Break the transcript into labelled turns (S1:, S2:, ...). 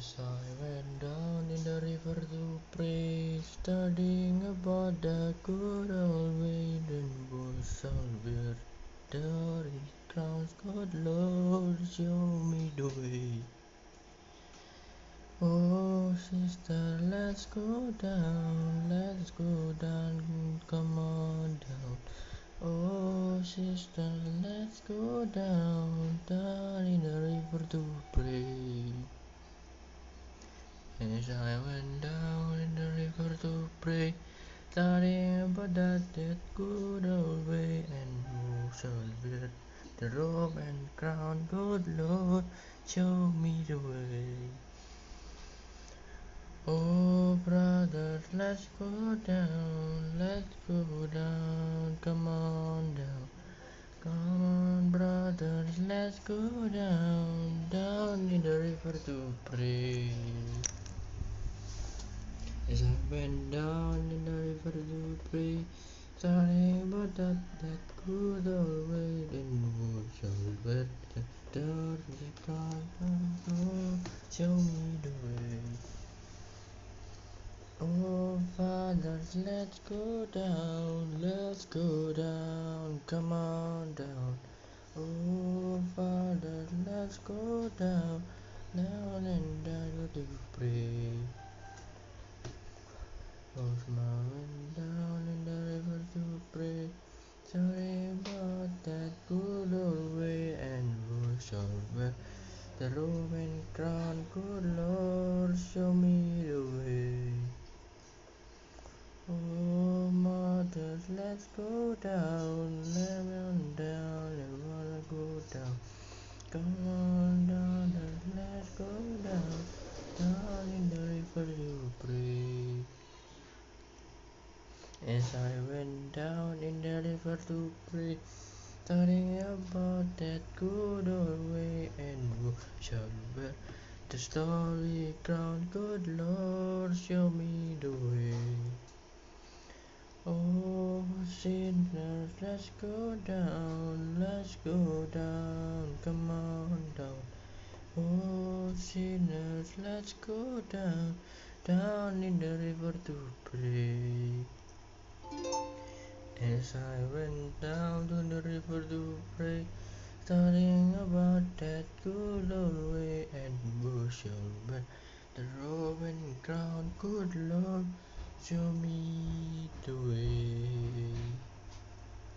S1: As I went down in the river to pray, studying about the good old then was all there is crowns, good Lord, show me the way. Oh, sister, let's go down, let's go down, come on down. Oh, sister, let's go down, down in the river to pray. As I down in the river to pray, studying about that, that good old way, and who shall the robe and crown, good Lord, show me the way. Oh, brothers, let's go down, let's go down, come on down. Come on, brothers, let's go down, down in the river to pray. As I went down in the river to pray, studying about that, that good old way, then shall wear the dirty crown? Oh, show me the way. Oh, fathers, let's go down, let's go down, come on down. Oh, fathers, let's go down Sorry about that good old way and shall wear the robe and crown. Good Lord, show me the way. Oh, mothers, let's go down, let on down, I wanna go down. Come on down, let's go down, down in the river to pray. As I went down in the river to pray, studying about that good old way, and shall wear the story crown? Good Lord, show me the way. Oh, sinners, let's go down, let's go down, come on down. Oh, sinners, let's go down, down in the river to pray. As I went down to the river to pray, studying about that good old way, and shall wear the and crown? Good Lord, show me the way.